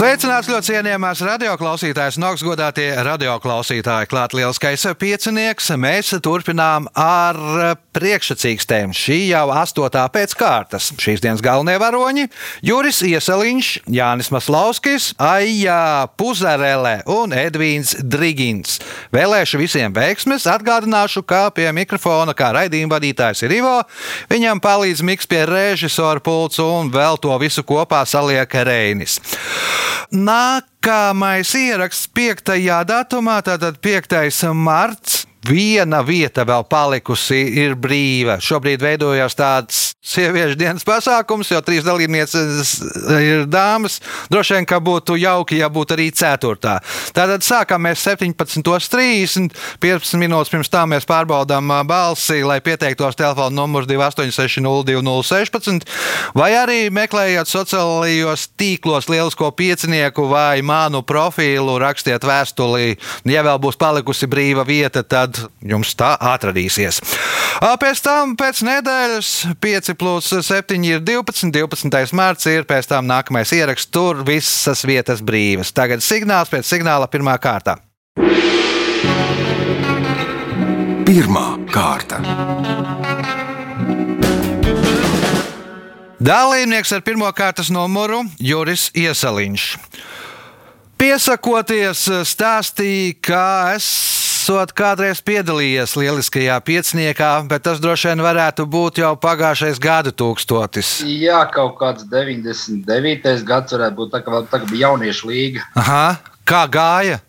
Sveicināts ļoti cienījamās radioklausītājas, un augstgadātie radioklausītāji. Klāt lielskais piecinieks. Mēs turpinām ar priekšsacīkstēm. Šī jau astotā pēc kārtas. Šīs dienas galvenie varoņi - Juris Ieseliņš, Jānis Maslauskis, Aija Puzarele un Edvīns Drigins. Vēlēšu visiem veiksmes, atgādināšu, kā pie mikrofona, kā raidījuma vadītājs ir Ivo. Viņam palīdz Miks pie režisora pults un vēl to visu kopā saliek Reinis. Nākamais ieraksts 5. datumā, tātad 5. marts. Viena vieta vēl palikusi, ir brīva. Šobrīd veidojas tāds sieviešu dienas pasākums, jo trīs dalībnieces ir dāmas. Droši vien, ka būtu jauki, ja būtu arī ceturtā. Tātad sākam mēs 17.30. 15 minūtes pirms tam mēs pārbaudām balsi, lai pieteiktos telefona numurs 286-0216, vai arī meklējiet sociālajos tīklos lielisko piecinieku vai manu profilu, rakstiet vēstuli. Ja vēl būs palikusi brīva vieta, tad tad jums tā atradīsies. Pēc tam, pēc nedēļas, 5 plus 7 ir 12, 12. mārts ir pēc tam nākamais ieraksts, tur visas vietas brīvas. Tagad signāls pēc signāla pirmā kārta. Pirmā kārta. Dalībnieks ar pirmā kārtas numuru Juris Iesaliņš. Piesakoties, stāstīja, ka esot kādreiz piedalījies lieliskajā pieciniekā, bet tas droši vien varētu būt jau pagājušais gadu tūkstotis. Jā, kaut kāds 99. gads varētu būt tā, ka tā bija jauniešu līga. Aha, kā gāja?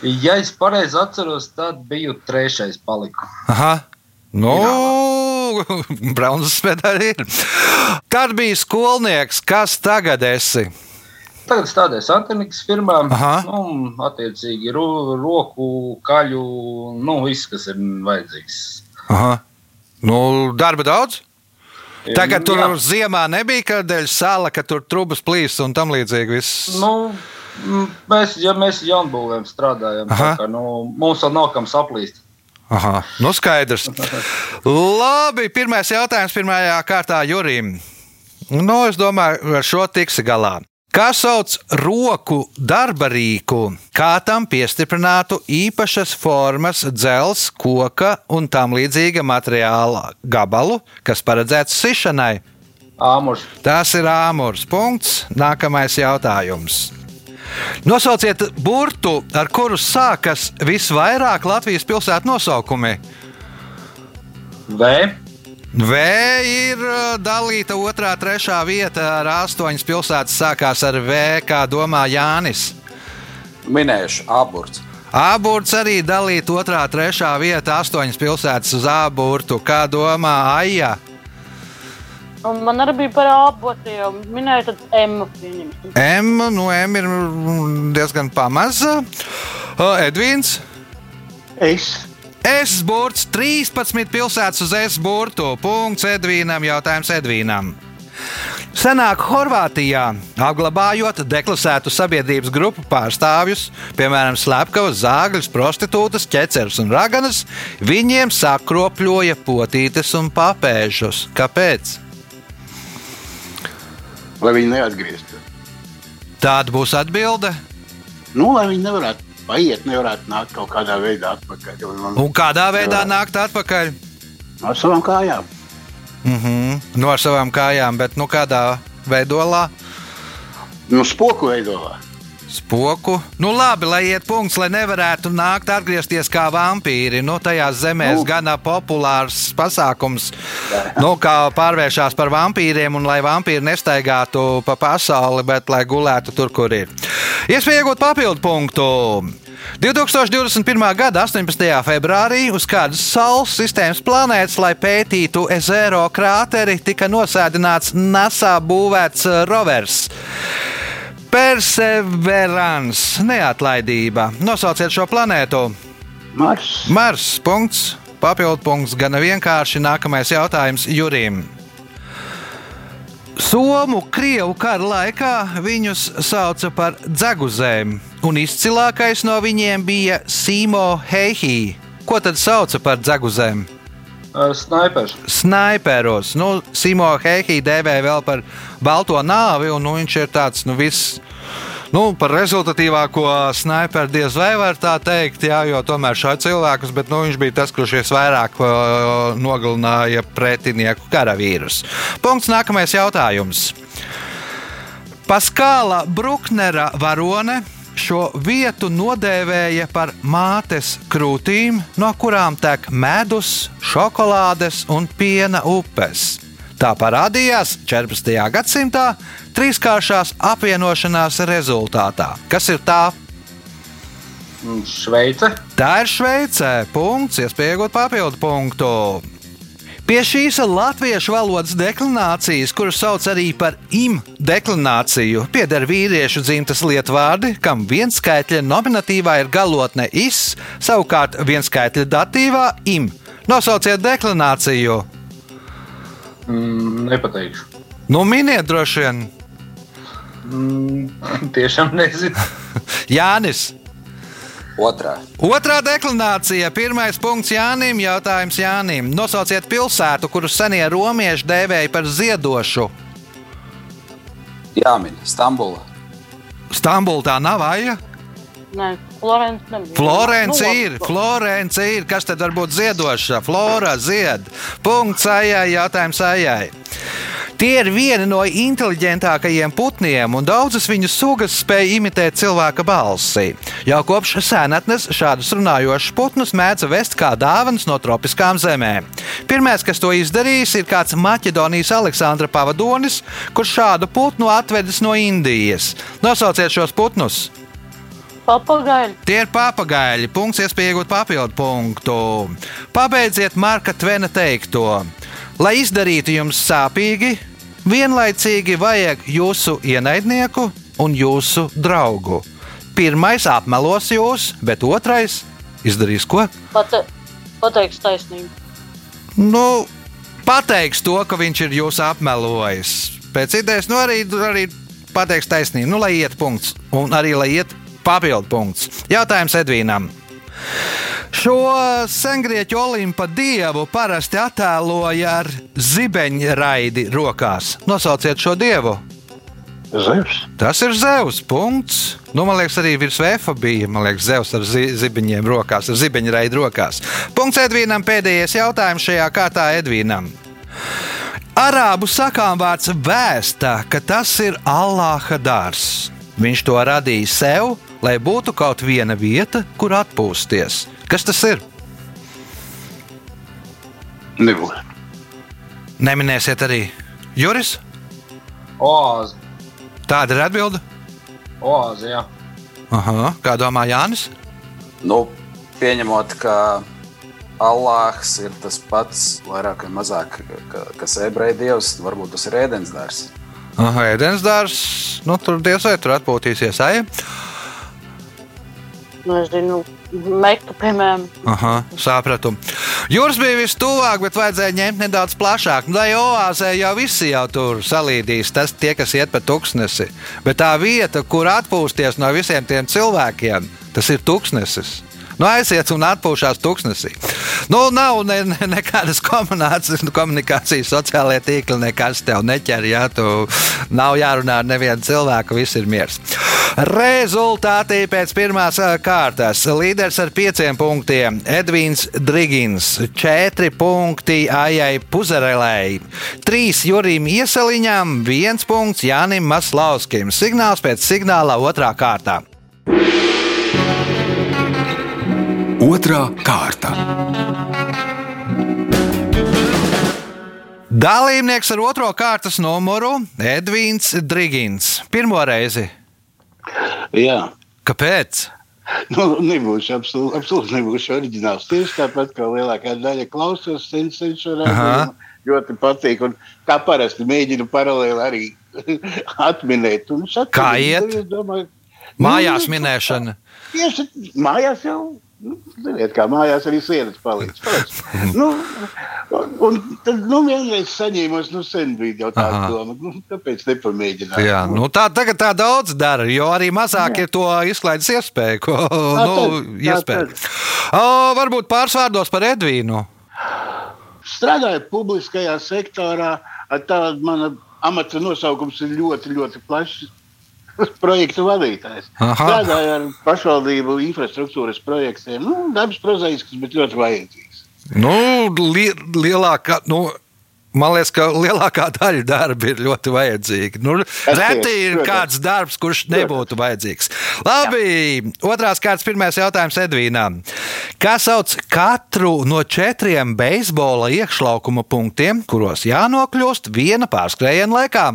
Ja es pareizi atceros, tad biju trešais paliku. Aha. Nu, bronzas medaļa ir. Kad bija skolnieks, kas tagad esi? Tagad strādāju Santanikas firmā. Nu, attiecīgi, ro, roku, kaļu, nu, viss, kas ir vajadzīgs. Aha. Nu, darba daudz? Tagad tur Jā. ziemā nebija, kad dēļ sāla, ka tur trubas plīs un tam līdzīgi. Viss. Nu, mēs, ja mēs jaunbūvēm strādājam, kā, nu, mums vēl nav kam saplīst. Aha, nu skaidrs. Labi, pirmais jautājums pirmajā kārtā Jurim. Nu, es domāju, ar šo tiksi galā. Kā sauc roku darba rīku, kā tam piestiprinātu īpašas formas, dzelzs, koka un tam līdzīga materiāla gabalu, kas paredzēts sišanai? Āmurs, Tas ir āmurs. Punkts. Nākamais jautājums. Nosauciet burtu, ar kuru sākas visvairāk Latvijas pilsētu nosaukumi. V, V ir uh, dalīta otrā, trešā vieta ar astoņas pilsētas. Sākās ar V, kā domā Jānis. Minējuši aburts. Aburts arī dalīta otrā, trešā vieta, astoņas pilsētas uz aburtu. Kā domā Aija? Man arī bija par abotiem. Minēju, tad M. M, nu M ir diezgan pamaza. Edvīns. Es S burts 13 pilsētas uz S burtu. Punkts Edvīnam, jautājums Edvīnam. Senāk Horvātijā, apglabājot deklasētu sabiedrības grupu pārstāvjus, piemēram, slepkavas, zāģus, prostitūtas, ķeceres un raganas, viņiem sakropļoja potītes un papēžus. Kāpēc? lai viņi neatgrieztos. Tāda būs atbilde. Nu, lai viņi nevarētu paiet, nevarētu nākt kaut kādā veidā atpakaļ. jo Man, Un kādā veidā nākt atpakaļ? ar savām kājām. Mhm. No ar savām kājām, bet nu kādā veidolā? Nu, spoku veidolā. Spoku. Nu, labi, lai iet punkts, lai nevarētu nākt atgriezties kā vampīri. Nu, tajās zemēs Nu. gan populārs pasākums, nu, kā pārvēršas par vampīriem, un lai vampīri nestaigātu pa pasauli, bet lai gulētu tur, kur ir. Iespēja iegūt papildu punktu. 2021. gada 18. februārī uz kādas Saules sistēmas planētas, lai pētītu ezero krāteri, tika nosēdināts NASA būvēts rovers. Perseverance, neatlaidība. Nosauciet šo planētu. Mars. Mars. Punkts. Papildu punkts. Gan vienkārši nākamais jautājums Jurim. Somu Krievu kara laikā viņus sauca par dzeguzēm, un izcilākais no viņiem bija Simo Heihī. Ko tad sauca par dzeguzēm? Snaipers. Snaiperos. Nu, Simo Heihī dēvēja vēl par balto nāvi, un nu, viņš ir tāds nu, viss. Nu, par rezultatīvāko sniperu diez vai var tā teikt, jā, jo tomēr šādi cilvēkus, bet nu, viņš bija tas, kurš visvairāk uh, nogalināja pretinieku karavīrus. Punkts nākamais jautājums. Paskāla Bruknera varone šo vietu nodēvēja par mātes krūtīm, no kurām tek medus, šokolādes un piena upes. Tā parādījās 14. gadsimtā trīskāršās apvienošanās rezultātā. Kas ir tā? Šveice. Tā ir Šveicē. Punkts, iespēja iegūt papildu punktu. Pie šīs latviešu valodas deklinācijas, kuras sauc arī par im deklināciju, pieder vīriešu dzimtas lietvārdi, kam vienskaitļa nominatīvā ir galotne is, savukārt vienskaitļa datīvā im. Nosauciet deklināciju. Mm, nepateikšu. Nu, miniet droši vien, Mm, tiešām nezinu. Jānis. Otrā. Otrā deklinācija. Pirmais punkts Jānim. Jautājums Jānim. Nosauciet pilsētu, kuru senie romieši dēvēja par ziedošu. Jāmin, Stambula. Stambulā tā nav aija. Nē, Florence. Florence Nu, ir, Florence ir. Kas tad var būt ziedoša? Flora zied. Punkts ajai, jautājums ajai. Tie ir vieni no inteliģentākajiem putniem, un daudzas viņu sugas spēj imitēt cilvēka balsi. Jau kopš senatnes šādus runājošus putnus mēdza vest kā dāvanas no tropiskām zemēm. Pirmais, kas to izdarījis, ir kāds Maķedonijas Aleksandra pavadonis, kurš šādu putnu atvedis no Indijas. Nosauciet šos putnus! Papagaļi. Tie ir papagaļi. Punkts, iespēja iegūt papildu punktu. Pabeidziet Marka Tvena teikto. Lai izdarītu jums sāpīgi, vienlaicīgi vajag jūsu ienaidnieku un jūsu draugu. Pirmais apmelos jūs, bet otrais izdarīs ko? Pate, pateiks taisnību. Nu, pateiks to, ka viņš ir jūs apmelojis. Pēc idejas, nu arī, arī pateiks taisnību, nu, lai iet punkts, un arī lai iet papildu punkts. Jautājums Edvīnam. Šo sengrieķu olimpa dievu parasti attēloja ar zibeņraidi rokās. Nosauciet šo dievu! Zevs. Tas ir Zeus. Punkts. Nu, man liekas, arī virs Vēfa bija. Man liekas, Zeus ar zi zibeņiem rokās, ar zibeņraidu rokās. Punkts Edvīnam. Pēdējais jautājums šajā kārtā Edvīnam. Arābu sakām vārds vēsta, ka tas ir Allāha dārs. Viņš to radīja sev, lai būtu kaut viena vieta, kur atpūsties. Kas tas ir? Nebūs. Neminēsiet arī Juris. Oāze. Tāda ir atbilde. Oāze, jā. Aha, kā domā Jānis? Nu, pieņemot, ka Allāhs ir tas pats, vairāk vai mazāk, ka, kas ebreju dievs, varbūt tas ir ēdienas dārs. Aha, ēdienas dārzs. Nu, tur diez vai tur atpūtīsies. Ai? Nezinu, mektu, piemēram. Aha, sapratu. Jūras bija vistuvāk, bet vajadzēja ņemt nedaudz plašāk. Nu, Lai oāzē jau visi jau tur salīdīs, tas tie, kas iet pa tuksnesi. Bet tā vieta, kur atpūsties no visiem tiem cilvēkiem, tas ir tuksnesis. Nu, aiziet un atpūšās tuksnesī. Nu, nav ne, ne, nekādas komunikācijas, komunikācijas sociālajā tīklā, nekas tev neķer. Ja tu nav jārunā ar nevienu cilvēku, viss ir miers. Rezultāti pēc pirmās kārtas. Līderis ar pieciem punktiem - Edvīns Drigins, četri punkti Aijai Puzarelei, trīs Jurim Ieseliņam, viens punkts Jānim Maslauskim. Signāls pēc signāla otrā kārtā. Otra kārta. Dalībnieks ar otro kārtas numuru - Edvīns Drigins. Pirmo reizi. Jā. Kāpēc? Nu, nebūšu absolūti, absolūti nebūšu oriģināls. Tieši tāpat kā lielākā daļa klausos, sensoru Aha. ļoti patīk. Un kā parasti mēģinu paralēli arī atminēt. Kā iet? es Domāju, Mājās nu, minēšana. Tieši mājās jau. Nu, ziniet, kā mājās arī sienas palīdz. palīdz. nu, Un, un tad, nu, vienreiz saņēmos, nu, sen bija jau tāda Aha. doma, nu, kāpēc nepamēģināt? Jā, nu tā tagad tā daudz dara, jo arī mazāk ir to izklaides iespēju. Ko, nu, tad, tā iespēju. tad. O, varbūt pāris vārdos par Edvīnu. Strādāju publiskajā sektorā, tāda mana amata nosaukums ir ļoti, ļoti plašs. Projektu vadītājs. Strādāju ar pašvaldību infrastruktūras projektiem. Nu, darbs prozaisks, bet ļoti vajadzīgs. Nu, li lielākā, nu, man liekas, ka lielākā daļa darba ir ļoti vajadzīga. Nu, reti ir kāds darbs, kurš nebūtu vajadzīgs. Labi, otrās kārtas, pirmais jautājums Edvīnam. Kā sauc katru no četriem beisbola iekšlaukuma punktiem, kuros jānokļūst viena pārskrējiena laikā?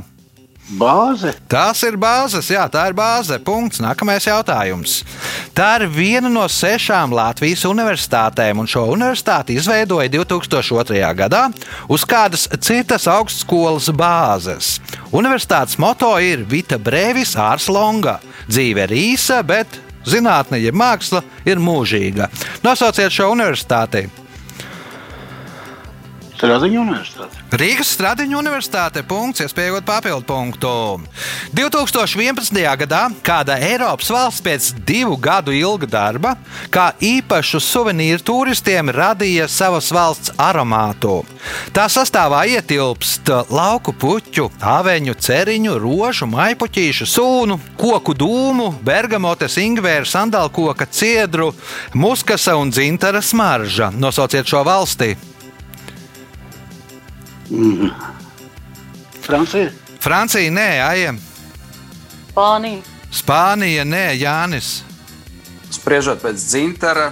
Bāze. Tas ir bāzes, jā, tā ir bāze. Punkts. Nākamais jautājums. Tā ir viena no sešām Latvijas universitātēm, un šo universitāti izveidoja 2002. gadā uz kādas citas augstskolas bāzes. Universitātes moto ir Vita Brevis Ārs Longa. Dzīve ir īsa, bet zinātne, ja māksla ir mūžīga. Nosauciet šo universitāti. Stradiņa universitāte. Rīgas Stradiņa universitāte. Punkts, iespējot papildu punktu. 2011. gadā kāda Eiropas valsts pēc divu gadu ilga darba, kā īpašu suvenīru turistiem, radīja savas valsts aromātu. Tā sastāvā ietilpst lauku puķu, aveņu, ceriņu, rožu, maipuķīšu, sūnu, koku dūmu, bergamotes, ingvēru, sandalkoka, ciedru, muskasa un dzintara smarža. Nosauciet šo valsti. Francija. Francija, nē, Aija. Spānija. Spānija, nē, Jānis. Spriežot pēc dzintara,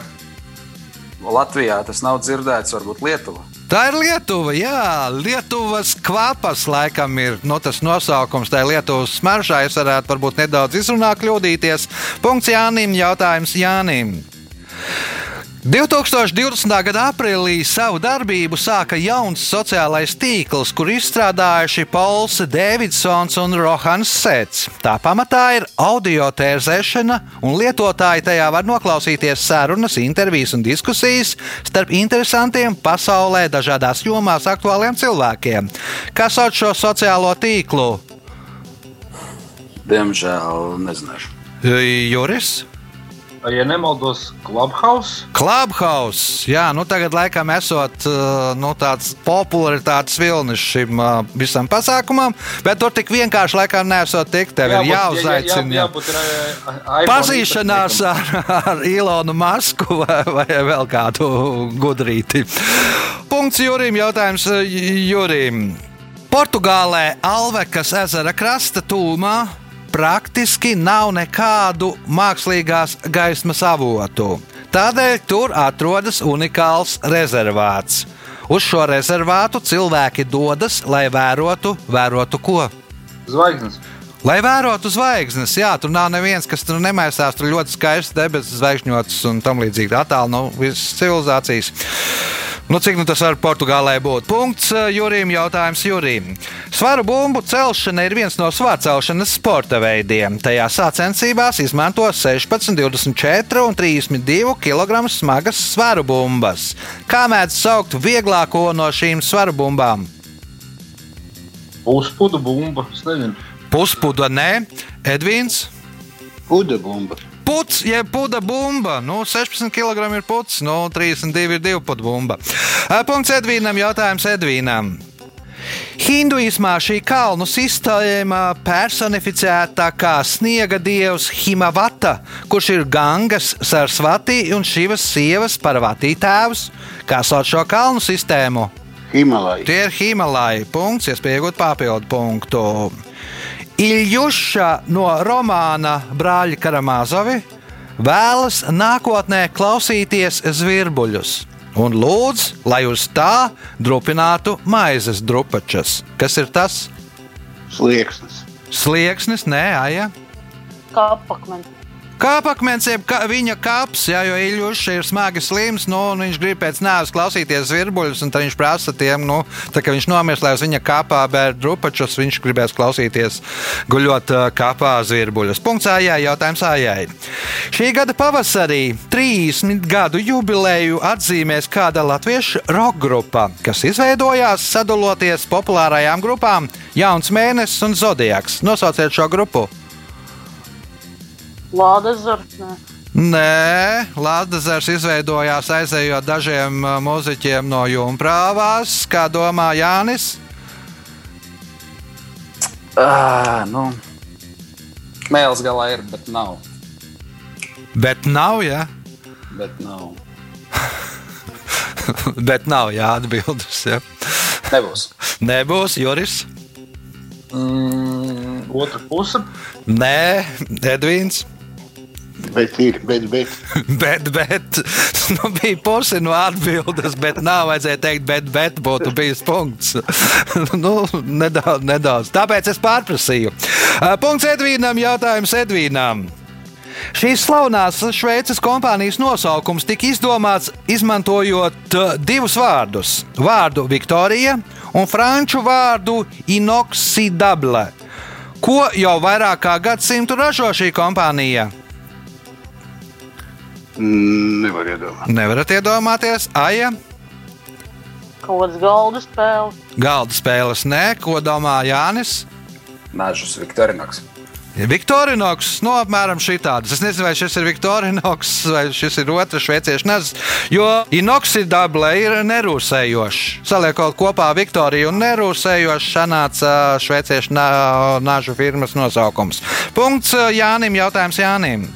Latvijā tas nav dzirdēts, varbūt Lietuva. Tā ir Lietuva, jā, Lietuvas kvapas laikam ir nu, tas nosaukums. Tā ir Lietuvas smaržā. Es varētu varbūt nedaudz izrunāt, kļūdīties. Punkts Jānim, jautājums Jānim. 2020. gada aprīlī savu darbību sāka jauns sociālais tīkls, kur izstrādājuši Pols Davidsons un Rohans Sets. Tā pamatā ir audio tērzēšana, un lietotāji tajā var noklausīties sarunas, intervijas un diskusijas starp interesantiem pasaulē dažādās jomās aktuāliem cilvēkiem. Kas sauc šo sociālo tīklu? Diemžēl nezināšu. Juris? Ja nemaldos, Clubhouse. Clubhouse. Jā, nu tagad laikam esot uh, nu, tāds popularitātes vilnis šim uh, visam pasākumam, bet tur tik vienkārši laikam nesot tikt. Tev ir jāuzaicina. Jā, jābūt iPhone Pazīšanās ar, ar Ilonu Masku vai, vai vēl kādu gudrīti. Punkts Jurim. Jautājums uh, Jurim. Portugālē Alvekas ezera krasta tūmā praktiski nav nekādu mākslīgās gaismas avotu. Tādēļ tur atrodas unikāls rezervāts. Uz šo rezervātu cilvēki dodas, lai vērotu, vērotu ko? Zvaigznes. Lai vērotu zvaigznes, jā, tur nav neviens, kas tur nemaisās. Tur ļoti skaists debesis, zvaigžņots un tam līdzīgi attālu no visas civilizācijas. Nu, cik nu tas var Portugālē būt? Punkts eh, Jurim. Jautājums Jurim. Svaru bumbu celšana ir viens no svaru celšanas sporta veidiem. Tajā sacensībās izmanto 16, 24 un 32 kg smagas svaru bumbas. Kā mēdz saukt vieglāko no šīm svaru bumbām? Puspudu bumba. Puspuda nē, Edvīns. Udabumba. Puts, jeb puda bumba. Nu, 16 kg ir puts, nu, 32 ir divu putu bumba. Punkts Edvīnam, jautājums Edvīnam. Hinduismā šī kalnu sistēma personificēta kā sniega dievs Himavata, kurš ir Gangas, Sarsvati un Šivas sievas Parvatī tēvs. Kā sauc šo kalnu sistēmu? Himalaya. Tie ir Himalaja punkts, iespēja iegūt papildu punktu. Iljuša no romāna Brāļa Karamāzovi vēlas nākotnē klausīties zvirbuļus un lūdz, lai uz tā drupinātu maizes drupačas. Kas ir tas? Slieksnis. Slieksnis, nē, aja. Kapakmeni. Kāpakmens, jeb ka, viņa kaps, jā, jo Iljušs ir smagi slims, nu, un viņš grib pēc nāves klausīties virbuļus, un tad viņš prasa tiem, nu, tā kā viņš nomirst, lai uz viņa kapā bēr drupačus, viņš gribēs klausīties guļot kapā zvirbuļus. Punkts ājai, jautājums ājai. Šī gada pavasarī 30 gadu jubileju atzīmēs kāda latviešu roka grupa, kas izveidojās sadaloties populārajām grupām Jauns Mēnesis un Zodiaks. Nosauciet šo grupu! Lādes zars. nē. Nē, Latvijas izveidojās aizejot dažiem mūziķiem no Junkrāvās, kā domā Jānis. Ah, nu. Mēls galā ir, bet nav. Bet nav, jā, Bet nav. bet nav jāatbildes. Ja. Nebūs. Nebūs Juris, Mm, Otra puse. Nē, Edvīns. Bet ir, bet, bet. Bet, bet, nu, bija puse no atbildes, bet nav vajadzēja teikt, bet, bet būtu bijis punkts. nu, nedaudz, nedaudz. Tāpēc es pārprasīju. Uh, Punkts Edvīnam, jautājums Edvīnam. Šīs slavenās Šveices kompānijas nosaukums tika izdomāts izmantojot uh, divus vārdus. Vārdu Viktorija un franču vārdu inoxidable. Ko jau vairāk kā gadsimtu ražo šī kompānija? Nevar iedomāties. Nevarat iedomāties, Aija. Kāds galda spēles. Galda spēles nē, ko domā Jānis. Nažus Viktorinoks. Viktorinoks, no apmēram šādas. Es nezinu, vai šis ir Viktorinoks vai šis ir otrs šveiciešu nezis, jo inoxidable ir nerūsējošs. Saliekot kopā Viktoriju un nerūsējošs, sanāca šveiciešu nā- nāžu firmas nosaukums. Punkts Jānim, jautājums Jānim.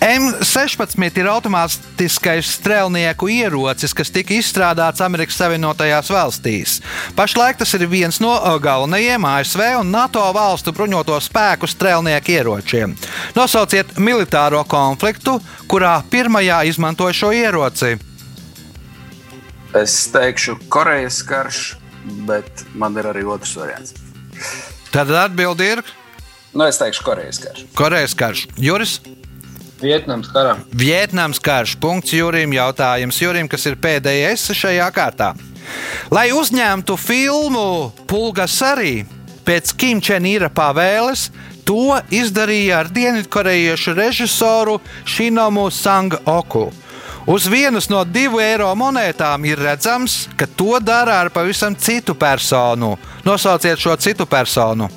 M16 ir automātiskais strēlnieku ierocis, kas tika izstrādāts Amerikas Savienotajās valstīs. Pašlaik tas ir viens no uh, galvenajiem ASV un NATO valstu bruņoto spēku strēlnieku ieročiem. Nosauciet militāro konfliktu, kurā pirmajā izmantoja šo ieroci. Es teikšu, Korejas karš, bet man ir arī otrs variants. Tad atbild ir Nu, es teikšu, Korejas karš. Korejas karš. Juris, Vietnams karā. Vietnams karš. Punkts Jurim. Jautājums Jurim, kas ir pēdējais šajā kārtā. Lai uzņemtu filmu Pulgas arī pēc Kimčēnīra pavēles, to izdarīja ar dienvidkorejiešu režisoru Šinomu Sang-oku. Uz vienas no divu eiro monētām ir redzams, ka to dara ar pavisam citu personu. Nosauciet šo citu personu.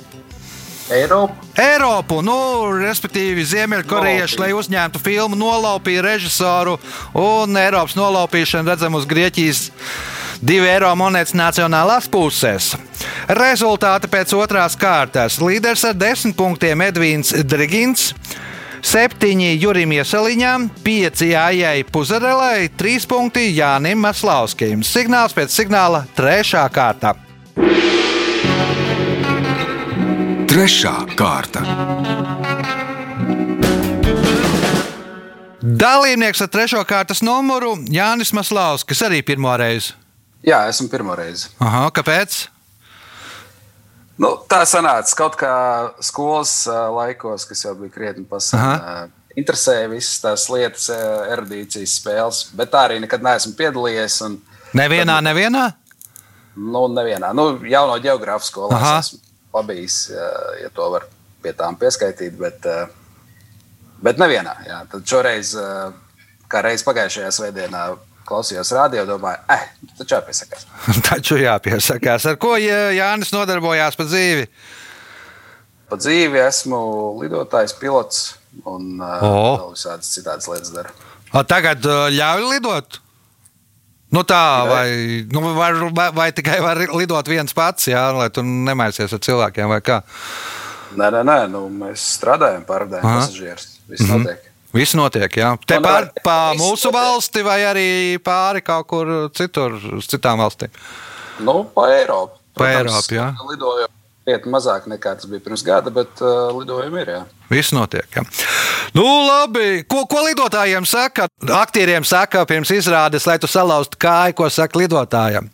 Eiropa. Eiropu, nu, respektīvi Ziemeļkorejieši, lai uzņemtu filmu, nolaupīja režisoru un Eiropas nolaupīšanu redzam uz Grieķijas divu eiro monētas nacionālās puses. Rezultāti pēc otrās kārtas. Līderis ar desmit punktiem Edvīns Drigins. Septiņi Jurim Iesaliņam, pieci Jājai Puzarelai, trīs punkti Jānim Maslauskim. Signāls pēc signāla trešā kārta. Trešā kārta. Dalībnieks ar trešo kārtas numuru Jānis Maslausks, kas arī pirmo reizi. Jā, esmu pirmo reizi. Aha, kāpēc? Nu, tā sanāca kaut kā skolas laikos, kas jau bija krietni pasaules. Interesēja visas tās lietas, erudīcijas spēles, bet tā arī nekad neesmu piedalījies. Un, Nevienā, nevienā? nu, nevienā, nu, jauno geogrāfu skolā Aha. esmu pabijis, ā, ja to var pie tām pieskaitīt, bet, ā, bet nevienā. Jā. Tad šoreiz, ā, kā reiz pagājušajā svētdienā, klausījos radio, domāju, eh, taču jāpiesakās. Taču jāpiesakās. Ar ko Jā- Jānis nodarbojās pa dzīvi? Pa dzīvi esmu lidotājs, pilots un O. uh, vēl visādas citādas lietas daru. Tagad ļauj lidot? Nu tā, vai, nu, var, vai, vai tikai var lidot viens pats, jā, lai tu nemaisies ar cilvēkiem vai kā? Nē, nē, nē nu, mēs strādājam, pārvadājam pasažierus. Viss notiek. Viss notiek, jā. Te Nu, pār, viss mūsu notiek. valsti vai arī pāri kaut kur citur, uz citām valstīm. Nu, pa Eiropu. Pa Eiropu, jā. Lidojam krietni mazāk nekā tas bija pirms gada, bet uh, lidojumi ir. Jā. Viss notiek. Jā. Nu, labi. Ko, ko lidotājiem saka? Aktieriem saka pirms izrādes, lai tu salauztu kāju, ko saka lidotājiem.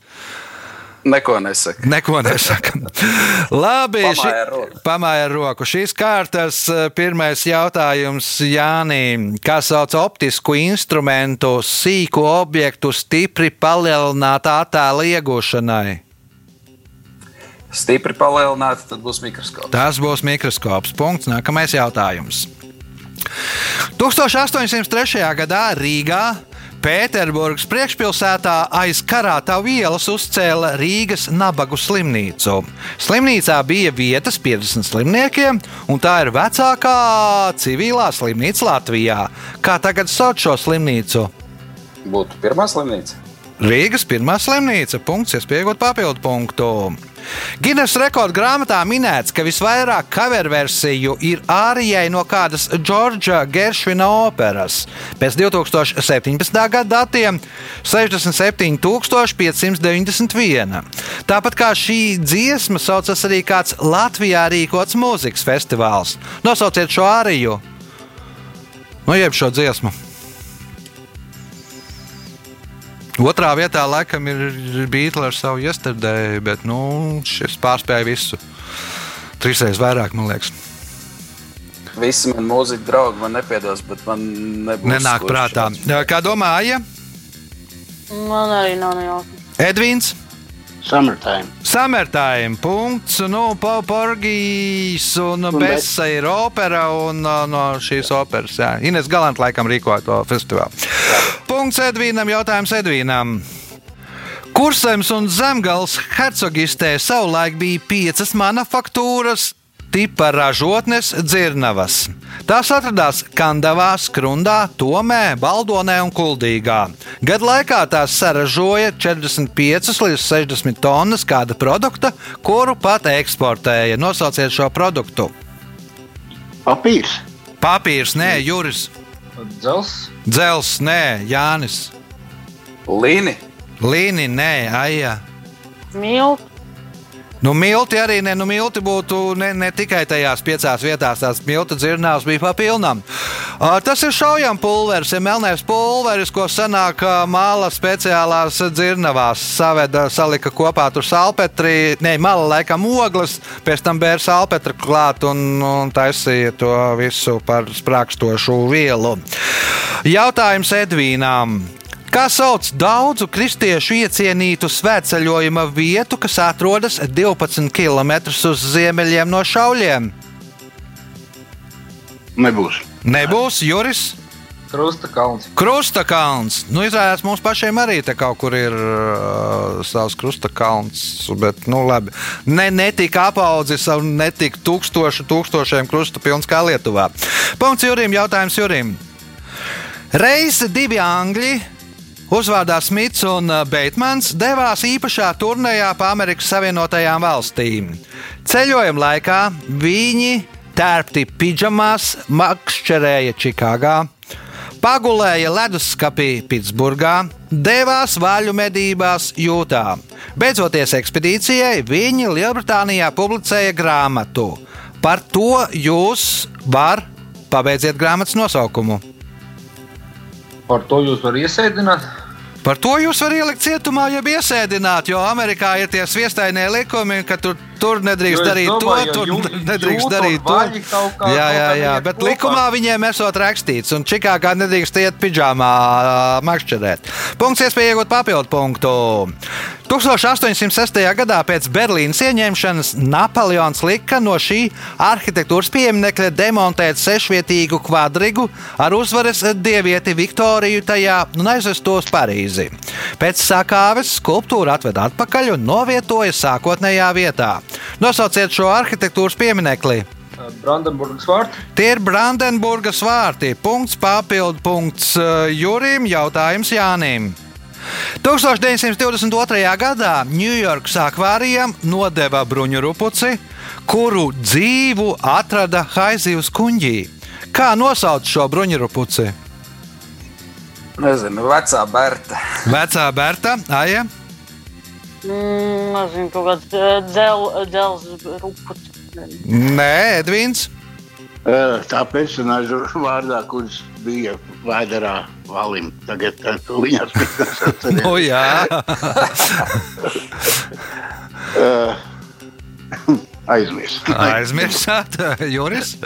Neko nesaka. Neko nesaka. Labi, Pamāja ar roku. pamāja ar roku. Šīs kārtas eh, pirmais jautājums Jānim. Kā sauc optisku instrumentu sīku objektu stipri palielinātā attēla iegūšanai? Stipri palielināti, tad būs mikroskops. Tas būs mikroskops. Punkts. Nākamais jautājums. 1803. gadā Rīgā Pēterburgas priekšpilsētā aiz karātavu ielas uzcēla Rīgas nabagu slimnīcu. Slimnīcā bija vietas 50 slimniekiem, un tā ir vecākā civilā slimnīca Latvijā. Kā tagad sauc šo slimnīcu? Būtu pirmā slimnīca. Rīgas pirmā slimnīca. Punkts, iespējot papildu punktu. Guinness rekorda grāmatā minēts, ka visvairāk cover versiju ir ārijai no kādas Džordža Geršvina operas. Pēc 2017. gada datiem 67,591. Tāpat kā šī dziesma, saucas arī kāds Latvijā rīkots mūzikas festivāls. Nosauciet šo āriju, nu, jeb šo dziesmu. Otrā vietā laikam ir Beatles ar savu iestādēju, bet nu, šis pārspēja visu. Trīsreiz vairāk, man liekas. Visi man mūziķi draugi man nepiedos, bet man nebūs. Nenāk prātā. šāds. Kā domāja Man arī nav nejausmas. Edvins? Summertime. Summertime. Punkts. Nu, Po- Porgijas un Un Besa ir opera un no šīs operas. Jā. Ines Galant laikam rīkoja to festivālu. Punkts Edvīnam. Jautājums Edvīnam. Kursēms un Zemgals hercogistē savulaik bija piecas manufaktūras. Tipa ražotnes dzirnavas. Tās atradās Kandavā, Skrundā, Tomē, Baldonē un Kuldīgā. Gadu laikā tās saražoja 45 līdz 60 tonnas kāda produkta, kuru pat eksportēja. Nosauciet šo produktu. Papīrs. Papīrs, nē, Juris, Dzels, Dzels, nē, Jānis, Līni. Līni, nē, Aija. Milti. Nu, milti arī ne, nu, milti būtu ne, ne tikai tajās piecās vietās, tās miltu dzirnavas bija papilnām. Tas ir šaujams pulveris, ir melnēs pulveris, ko senāk ā, māla speciālās dzirnavās. Saveda, salika kopā tur salpetri, ne, mala laikam ogles, pēc tam bēra salpetri klāt un, un taisīja to visu par sprākstošu vielu. Jautājums Edvīnām. Kā sauc daudzu kristiešu iecienītu svētceļojuma vietu, kas atrodas 12 km uz ziemeļiem no šauļiem? Nebūs. Nebūs Juris. Krusta kalns. Krustakalns. Nu, izrādās, mums pašiem arī te kaut kur ir uh, savs krustakalns. Bet, nu, labi. Ne, netika apaudzis ar netik tūkstošu, tūkstošiem krustu pilns kā Lietuvā. Punkts Jurim, jautājums Jurim. Reiz divi angļi. Uzvārdā Smits un uh, Beitmans devās īpašā turnīrā pa Amerikas Savienotajām valstīm. Ceļojuma laikā viņi tērpti pidžamās, makšķerēja Čikāgā, pagulēja leduskapī Pitsburgā, devās vaļu medībās Jūtā. Beidzoties ekspedīcijai, viņi Lielbritānijā publicēja grāmatu. Par to jūs varat pabeidziet grāmatas nosaukumu. Par to jūs varat iesēdināt. Par to jūs varat ielikt cietumā, ja iesēdināt, jo Amerikā ir tie sviestainie likumi, ka tur, tur nedrīkst darīt domāju, to, tur jū- nedrīkst jūta darīt to. jā, jā, jā, bet kopā. likumā viņiem esot rakstīts, un Čikāgā nedrīkst iet pidžāmā ā, makšķerēt. Punkts iespēja iegūt papildu punktu. 1806. gadā pēc Berlīnas ieņemšanas Napoleons lika no šī arhitektūras pieminekļa demontēt sešvietīgu kvadrigu ar uzvaras dievieti Viktoriju tajā un aizvest to uz Parīzi. Pēc sakāves skulptūru atved atpakaļ un novietoja sākotnējā vietā. Nosauciet šo arhitektūras pieminekli. Brandenburgas vārti. Tie ir Brandenburgas vārti. Punkts papildu punkts Jurim, jautājums Jānim. 1922. gadā Ņujorkas akvārijam nodeva bruņurupuci, kuru dzīvu atrada Haizivas kuģī. Kā nosauc šo bruņurupuci? Nezinu, vecā Berta. Vecā Berta, Aija. Mm, nezinu, kaut kāds eh, dzel, dzels ruputs. Nē, Edvins. Eh, Tā personāža vārdā, kurš bija Vēderā valim, tagad eh, viņas O, jā, Uh, Aizmirst. Aizmirsāt, Juris.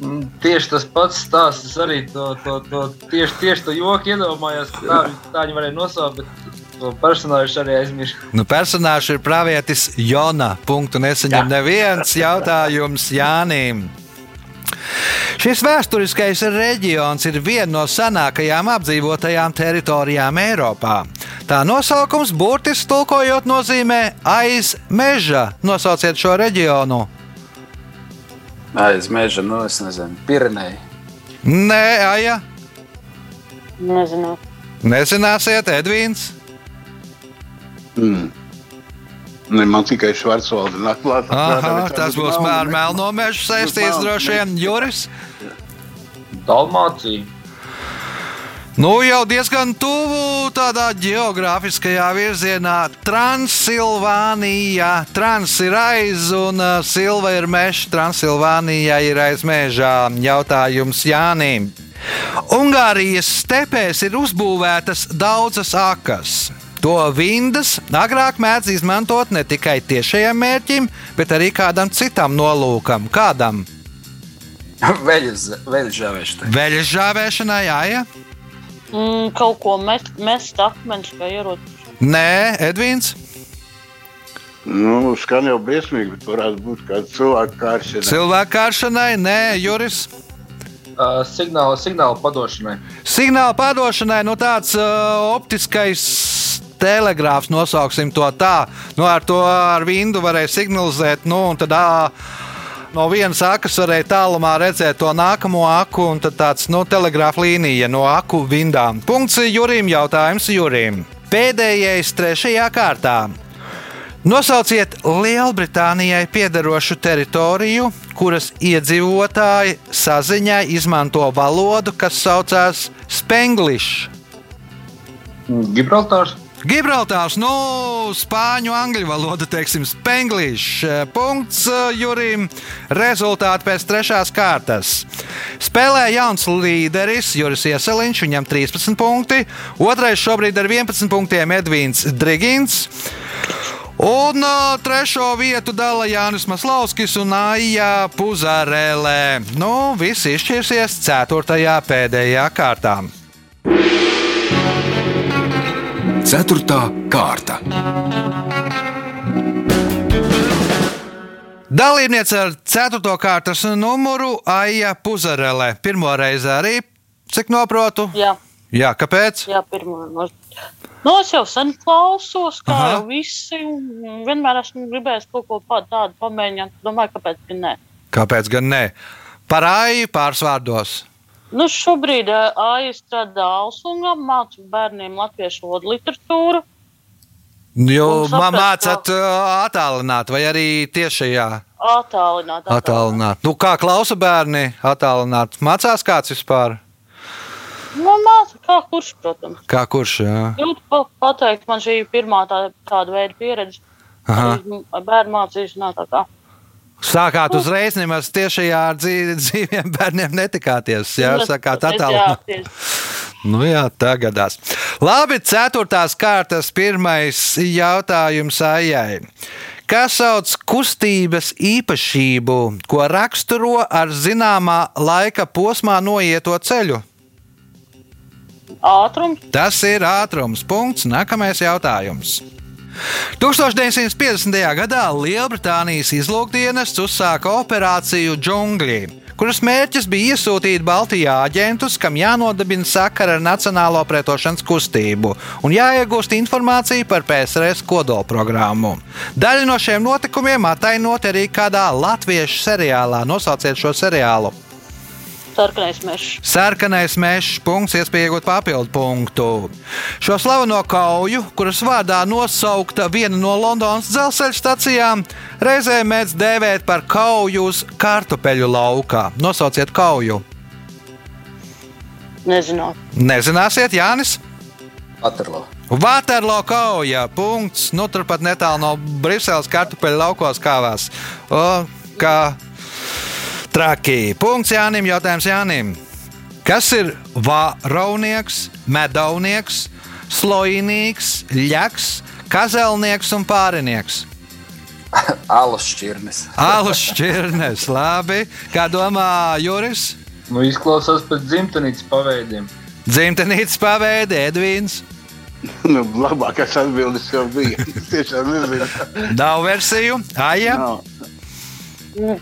Mm, Tieši tas pats stāsts. Es arī to, to, to tieši, tieši to joku iedomājos. Tā, tā viņi varēja nosaukt, bet to personāžu arī aizmirsu. Nu, personāžs ir pravietis Jona. Punktu nesaņem neviens jautājums Jānim. Šis vēsturiskais reģions ir viena no senākajām apdzīvotajām teritorijām Eiropā. Tā nosaukums burtiski tulkojot nozīmē aiz meža. Nosauciet šo reģionu. Aiz meža, nu es nezinu, Pirenei. Nē, Aija, Nezinu. nezināsiet, Edvīns. Mm. Ne, man tikai Švarcvalda nāk klāt. Aha, tas būs ar melno mežu saistīts droši vien Juris. Dalmācija. Nu, jau diezgan tuvu tādā geogrāfiskajā virzienā. Transilvānija. Trans ir aiz un uh, silva ir meža. Transilvānija ir aiz mežā. Jautājums Jānim. Ungārijas stepēs ir uzbūvētas daudzas akas. To vindas agrāk mēdz izmantot ne tikai tiešajam mērķim, bet arī kādam citam nolūkam. Kādam? Veļas, veļas žāvēšanai. Veļas žāvēšanai, jā, ja? Mm, kaut ko mest, mest akmens vai ierocis. Nē, Edvīns. Nu, skan jau briesmīgi, bet varētu būt kāda cilvēka kāršana. Cilvēku kāršanai, nē, Juris. Uh, signāla, signāla padošanai. Signāla pārdošanai, nu tāds uh, optiskais telegrāfs, nosauksim to tā. Nu, ar to ar vindu varēja signalizēt, nu, un tad ā, no vienas akas varēja tālumā redzēt to nākamo aku, un tad tāds nu, telegrāfa līnija no aku vindām. Punkts Jurim, jautājums Jurim. Pēdējais trešajā kārtā. Nosauciet Lielbritānijai piederošu teritoriju, kuras iedzīvotāji saziņā izmanto valodu, kas saucās Spenglish. Gibraltārs. Gibraltārs, nu, spāņu, angļu valoda, teiksim, Spenglish. Punkts uh, Jurim. Rezultāti pēc trešās kārtas. Spēlē jauns līderis Juris Ieseliņš, viņam 13 punkti. Otrais šobrīd ar 11 punktiem Edvīns Drigins. Un uh, trešo vietu dala Jānis Maslauskis un Aija Puzarēlē. Nu, viss izšķirsies ceturtajā pēdējā kārtā. Ceturtā kārta. Dalībniece ar 4. kārtas numuru Aija Puzarēlē. Pirmo reizi arī, cik noprotu. Jā, Jā, kāpēc? jā pirmā. No... Nu, es jau sen klausos, kā Aha. Jau visi. Vienmēr esmu gribējis kaut ko tādu pamēģināt. Domāju, kāpēc gan ne. Kāpēc gan ne? Par Aiju pārsvārdos. Nu, šobrīd uh, Aija strādā Alsungā, mācu bērniem latviešu valodu literatūru. Jo Un saprast, mācāt attālināt, vai arī tiešajā Attālināt, attālināt. Nu, kā klausa bērni attālināt? Mācās kāds vispār? Nu, māca, kā kurš, protams. Kā kurš? Jā. Jūtu pa, pateikt, man šī ir pirmā tā, tāda veida pieredze. Aha. Bērnu mācīšanā tā kā. Sākāt uzreiz nemaz tiešajā ar dzīvi, dzīviem bērniem netikāties. Jā, sakāt attālināt. Nu jā, tā gadās. Labi, ceturtās kārtas pirmais jautājums Aijai. Kas sauc kustības īpašību, ko raksturo ar zināmā laika posmā noieto ceļu? ātrums. Tas ir ātrums. Punkts. Nākamais jautājums. 1950. gadā Lielbritānijas izlūkdienests uzsāka operāciju Džungļi, kuras mērķis bija iesūtīt Baltijā aģentus, kam jānodibina sakara ar Nacionālo pretošanas kustību un jāiegūst informācija par PSRS kodolprogrammu. Daļa no šiem notikumiem atainot arī kādā latviešu seriālā. Nosauciet šo seriālu. Sarkanais mežs. Sarkanais mežs, punkts, iespēja iegūt papildu punktu. Šo slaveno kauju, kuras vārdā nosaukta viena no Londonas dzelzceļa stacijām, reizē mēdz dēvēt par kauju uz kartupeļu laukā. Nosauciet kauju. Nezināt. Nezināsiet, Jānis? Waterloo. Waterloo kauja. Punkts. Nu, turpat netālu no Briseles kartupeļu laukos kāvās. O, kā traki. Punkts Jānim. Jautājums Jānim. Kas ir vāraunieks, medaunieks, slojnīgs, ļaks, kazelnieks un pārinieks. Alus šķirnes. Alus šķirnes, labi. Kā domā Juris? Nu, izklausās pēc dzimtenītes paveidiem. Dzimtenītes paveidi, Edvīns. Nu, labākais atbildes jau bija. Es tiešām nezinu. Nav versiju, Aija. Nav. Nu,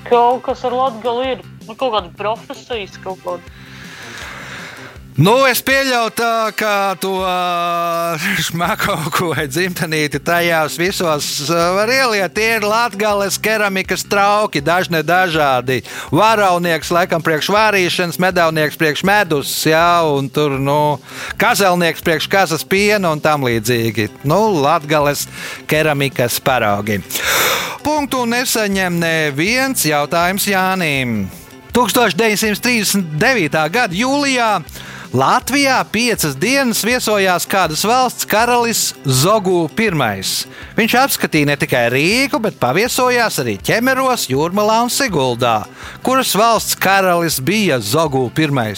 Kaut kas ar Latviju ir. Nu, kaut kāda profesijas, kaut kāda. Nu, es pieļauju, tā, ka to šmako vai dzimtenīti tajās visos var ieliet. Tie ir latgales keramikas trauki, dažni dažādi. Varaunieks, laikam, priekš vārīšanas, medāvnieks priekš medus, jā, un tur, nu, kazelnieks priekš kazas piena un tam līdzīgi. Nu, latgales keramikas paraugi. Punktu nesaņem neviens jautājums Jānim. 1939. gada jūlijā Latvijā piecas dienas viesojās kādas valsts karalis Zogu I. Viņš apskatīja ne tikai Rīgu, bet paviesojās arī Ķemeros, Jūrmalā un Siguldā. Kuras valsts karalis bija Zogu I?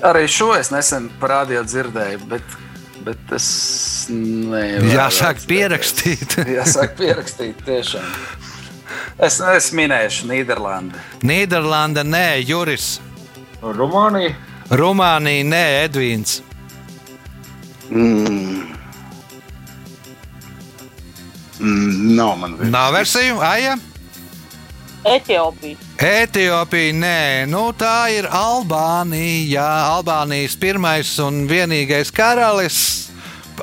Arī šo es nesen parādīju, dzirdēju, bet, bet es nevaru. Jāsāk pierakstīt. Jāsāk pierakstīt, tiešām. Es, es minēšu Nīderlandi. Nīderlanda, nē, Juris. Rumānija. Rumānija, nē, Edvīns. Mm. Mm, nav man vēl. Nav versiju, Aija. Etiopija. Etiopija, nē, nu tā ir Albānija. Albānijas pirmais un vienīgais karalis.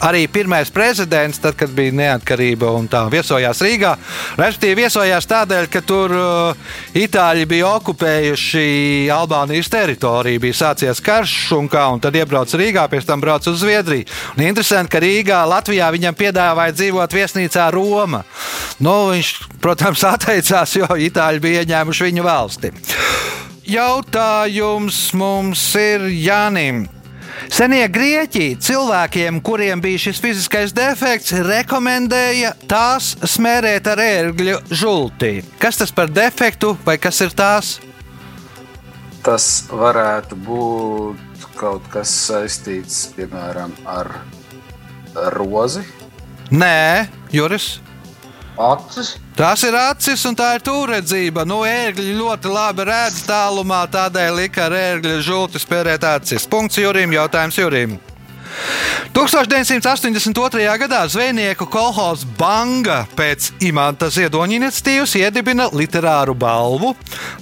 Arī pirmais prezidents, tad, kad bija neatkarība un tā viesojās Rīgā. Respektīvi, viesojās tādēļ, ka tur uh, Itāļi bija okupējuši Albānijas teritoriju, bija sācies karš un kā, un tad iebrauca Rīgā, pēc tam brauca uz Zviedriju. Un interesanti, ka Rīgā, Latvijā viņam piedāvāja dzīvot viesnīcā Roma. Nu, viņš, protams, atteicās, jo Itāļi bija ieņēmuši viņu valsti. Jautājums mums ir Jānim. Senie grieķi cilvēkiem, kuriem bija šis fiziskais defekts, rekomendēja tās smērēt ar ērgļu žultī. Kas tas par defektu vai kas ir tās? Tas varētu būt kaut kas saistīts, piemēram, ar rozi. Nē, Juris. Acis. Tās ir acis un tā ir tūredzība. Nu, ērgļi ļoti labi redz tālumā, tādēļ lika ar ērgļa žulti spērēt acis. Punkts Jurim, jautājums Jurim. 1982. gadā zvejnieku kolhozs Banga pēc imanta ziedoņa iniciatīvas iedibina literāru balvu,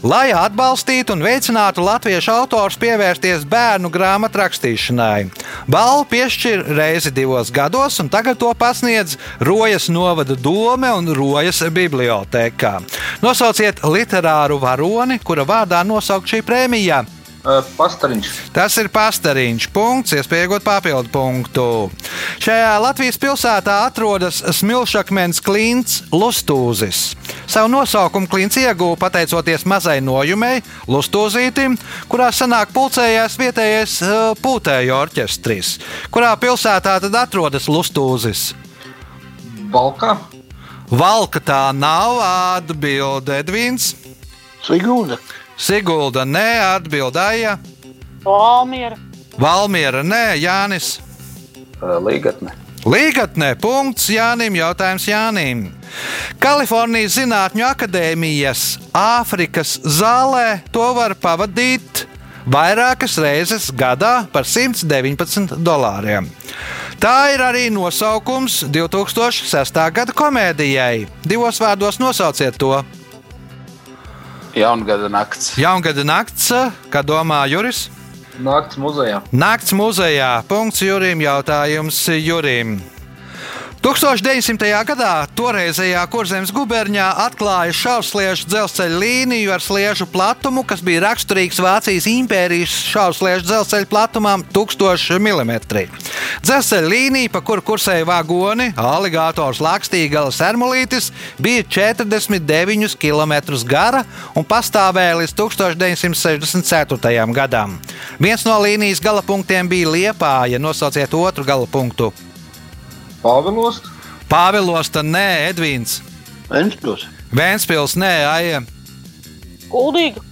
lai atbalstītu un veicinātu latviešu autors pievērsties bērnu grāmatu rakstīšanai. Balvu piešķir reizi divos gados, un tagad to pasniedz Rojas novada dome un Rojas bibliotēkā. Nosauciet literāru varoni, kura vārdā nosaukt šī prēmija. Uh, Pastariņš. Tas ir pastariņš. Punkts, iespējot papildu punktu. Šajā Latvijas pilsētā atrodas smilšakmens klints Lustūzis. Savu nosaukumu klints ieguva pateicoties mazai nojumei, Lustūzītim, kurā senāk pulcējās vietējais uh, pūtēju orķestris. Kurā pilsētā tad atrodas Lustūzis? Balkā. Valka tā nav atbilde Edvīns. Sigūda. Sigulda neatbildēja. Valmiera. Valmiera nē, Jānis. Uh, Līgatne. Līgatnē punkts Jānim, jautājums Jānim. Kalifornijas Zinātņu akadēmijas Āfrikas zālē to var pavadīt vairākas reizes gadā par 119 dolāriem. Tā ir arī nosaukums 2006. gada komēdijai. Divos vārdos nosauciet to. Jaungada nakts. Jaungada nakts, kā domā Juris? Nakts muzejā. Nakts muzejā. Punkts Jurim. Jautājums Jurim. 1900. gadā toreizējā Kurzemes guberņā atklāja šausliežu dzelzceļa līniju ar sliežu platumu, kas bija raksturīgs Vācijas impērijas šausliežu dzelzceļa platumam 1000 mm. Dzelzceļa līnija, pa kuru kursēja vagoni, aligātors Lakstīgala Sermolītis, bija 49 km gara un pastāvēja līdz 1964. gadam. Viens no līnijas galapunktiem bija Liepāja, nosauciet otru galapunktu. Pāvilos. Pāvilosta, nē, Edvīns. Ventspils. Vēnspils, nē, Aija. Kuldīga.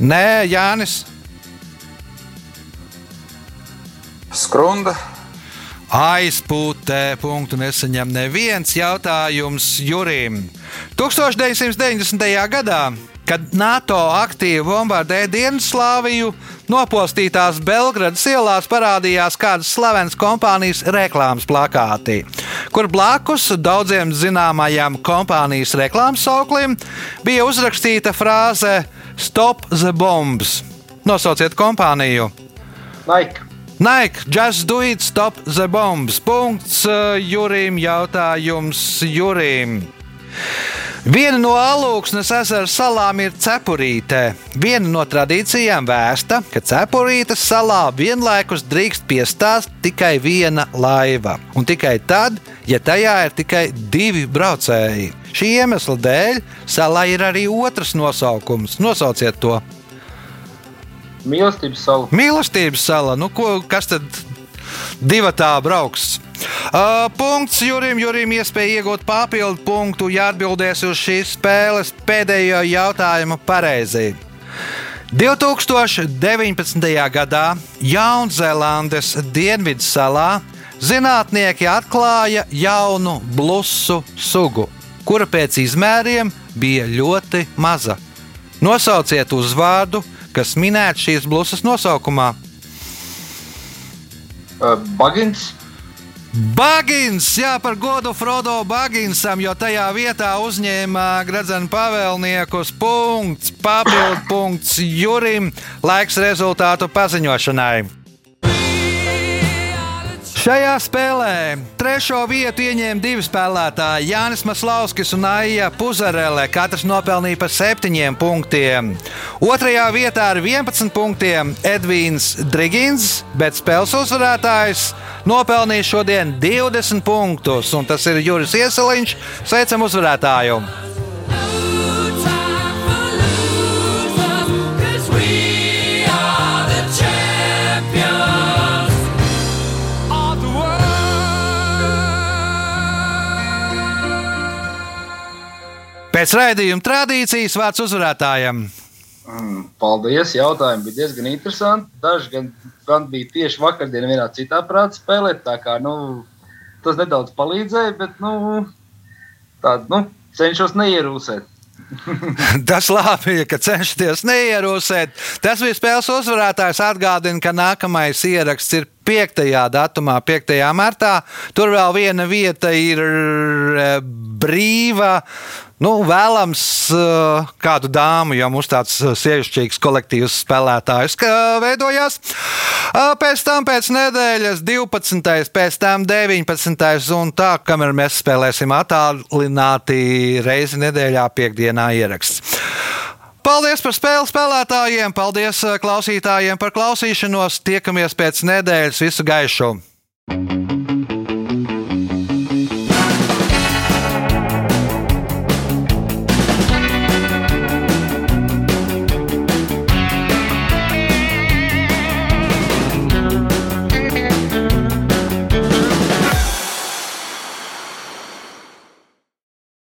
Nē, Jānis. Skrunda. Aizpūtē punktu nesaņem neviens jautājums Jurim. 1990. gadā, kad NATO aktīvi bombardēja Dienvidslāviju, nopostītās Belgradas ielās parādījās kādas slavenas kompānijas reklāmas plakāti, kur blakus daudziem zināmajam kompānijas reklāmas sauklim bija uzrakstīta frāze Stop the bombs! Nosauciet kompāniju! Nike. Nike, just do it, stop the bombs. Punkts uh, Jurim, jautājums Jurim. Viena no alūksnes ezera salām ir cepurīte. Viena no tradīcijām vēsta, ka cepurītes salā vienlaikus drīkst piestāst tikai viena laiva. Un tikai tad, ja tajā ir tikai divi braucēji. Šī iemesla dēļ salā ir arī otrs nosaukums. Nosauciet to! Mīlestības sala. Mīlestības sala. Nu, ko, kas tad divi tā brauks? Uh, punkts Jurim. Jurim iespēja iegūt papildu punktu, ja atbildēs uz šīs spēles pēdējo jautājumu pareizi. 2019. gadā Jaunzēlandes Dienvidu salā zinātnieki atklāja jaunu blusu sugu, kura pēc izmēriem bija ļoti maza. Nosauciet uzvārdu, kas minēts šīs blusas nosaukumā. Uh, Bagins. Bagins, jā, par godu Frodo Baginsam, jo tajā vietā uzņēma gradzenu pavēlniekus. Punkts, papildu punkts Jurim. Laiks rezultātu paziņošanai. Šajā spēlē trešo vietu ieņēma divi spēlētāji - Jānis Maslauskis un Aija Puzarele. Katrs nopelnīja pa septiņiem punktiem. Otrajā vietā ar 11 punktiem Edvīns Drigins, bet spēles uzvarētājs nopelnīja šodien 20 punktus, un tas ir Juris Ieseliņš. Sveicam uzvarētāju! Pēc raidījuma tradīcijas vārds uzvarētājam. Mm, paldies, jautājumi bija diezgan interesanti. Daži gan, gan bija tieši vakardien vienā citā prātā spēlēt, tā kā nu, tas nedaudz palīdzēja, bet nu, tā, nu, cenšos neierūsēt. Tas labi, ka cenšaties neierūsēt. Tas bija spēles uzvarētājs. Atgādina, ka nākamais ieraksts ir 5. datumā, 5. martā. Tur vēl viena vieta ir eh, brīva. Nu, vēlams uh, kādu dāmu, jo mums tāds sievišķīgs kolektīvs spēlētājs veidojās. Uh, pēc tam pēc nedēļas 12. pēc tam 19. un tā, kamēr mēs spēlēsim attālināti reizi nedēļā piekdienā ieraksts. Paldies par spēli spēlētājiem, paldies klausītājiem par klausīšanos. Tiekamies pēc nedēļas. Visu gaišu!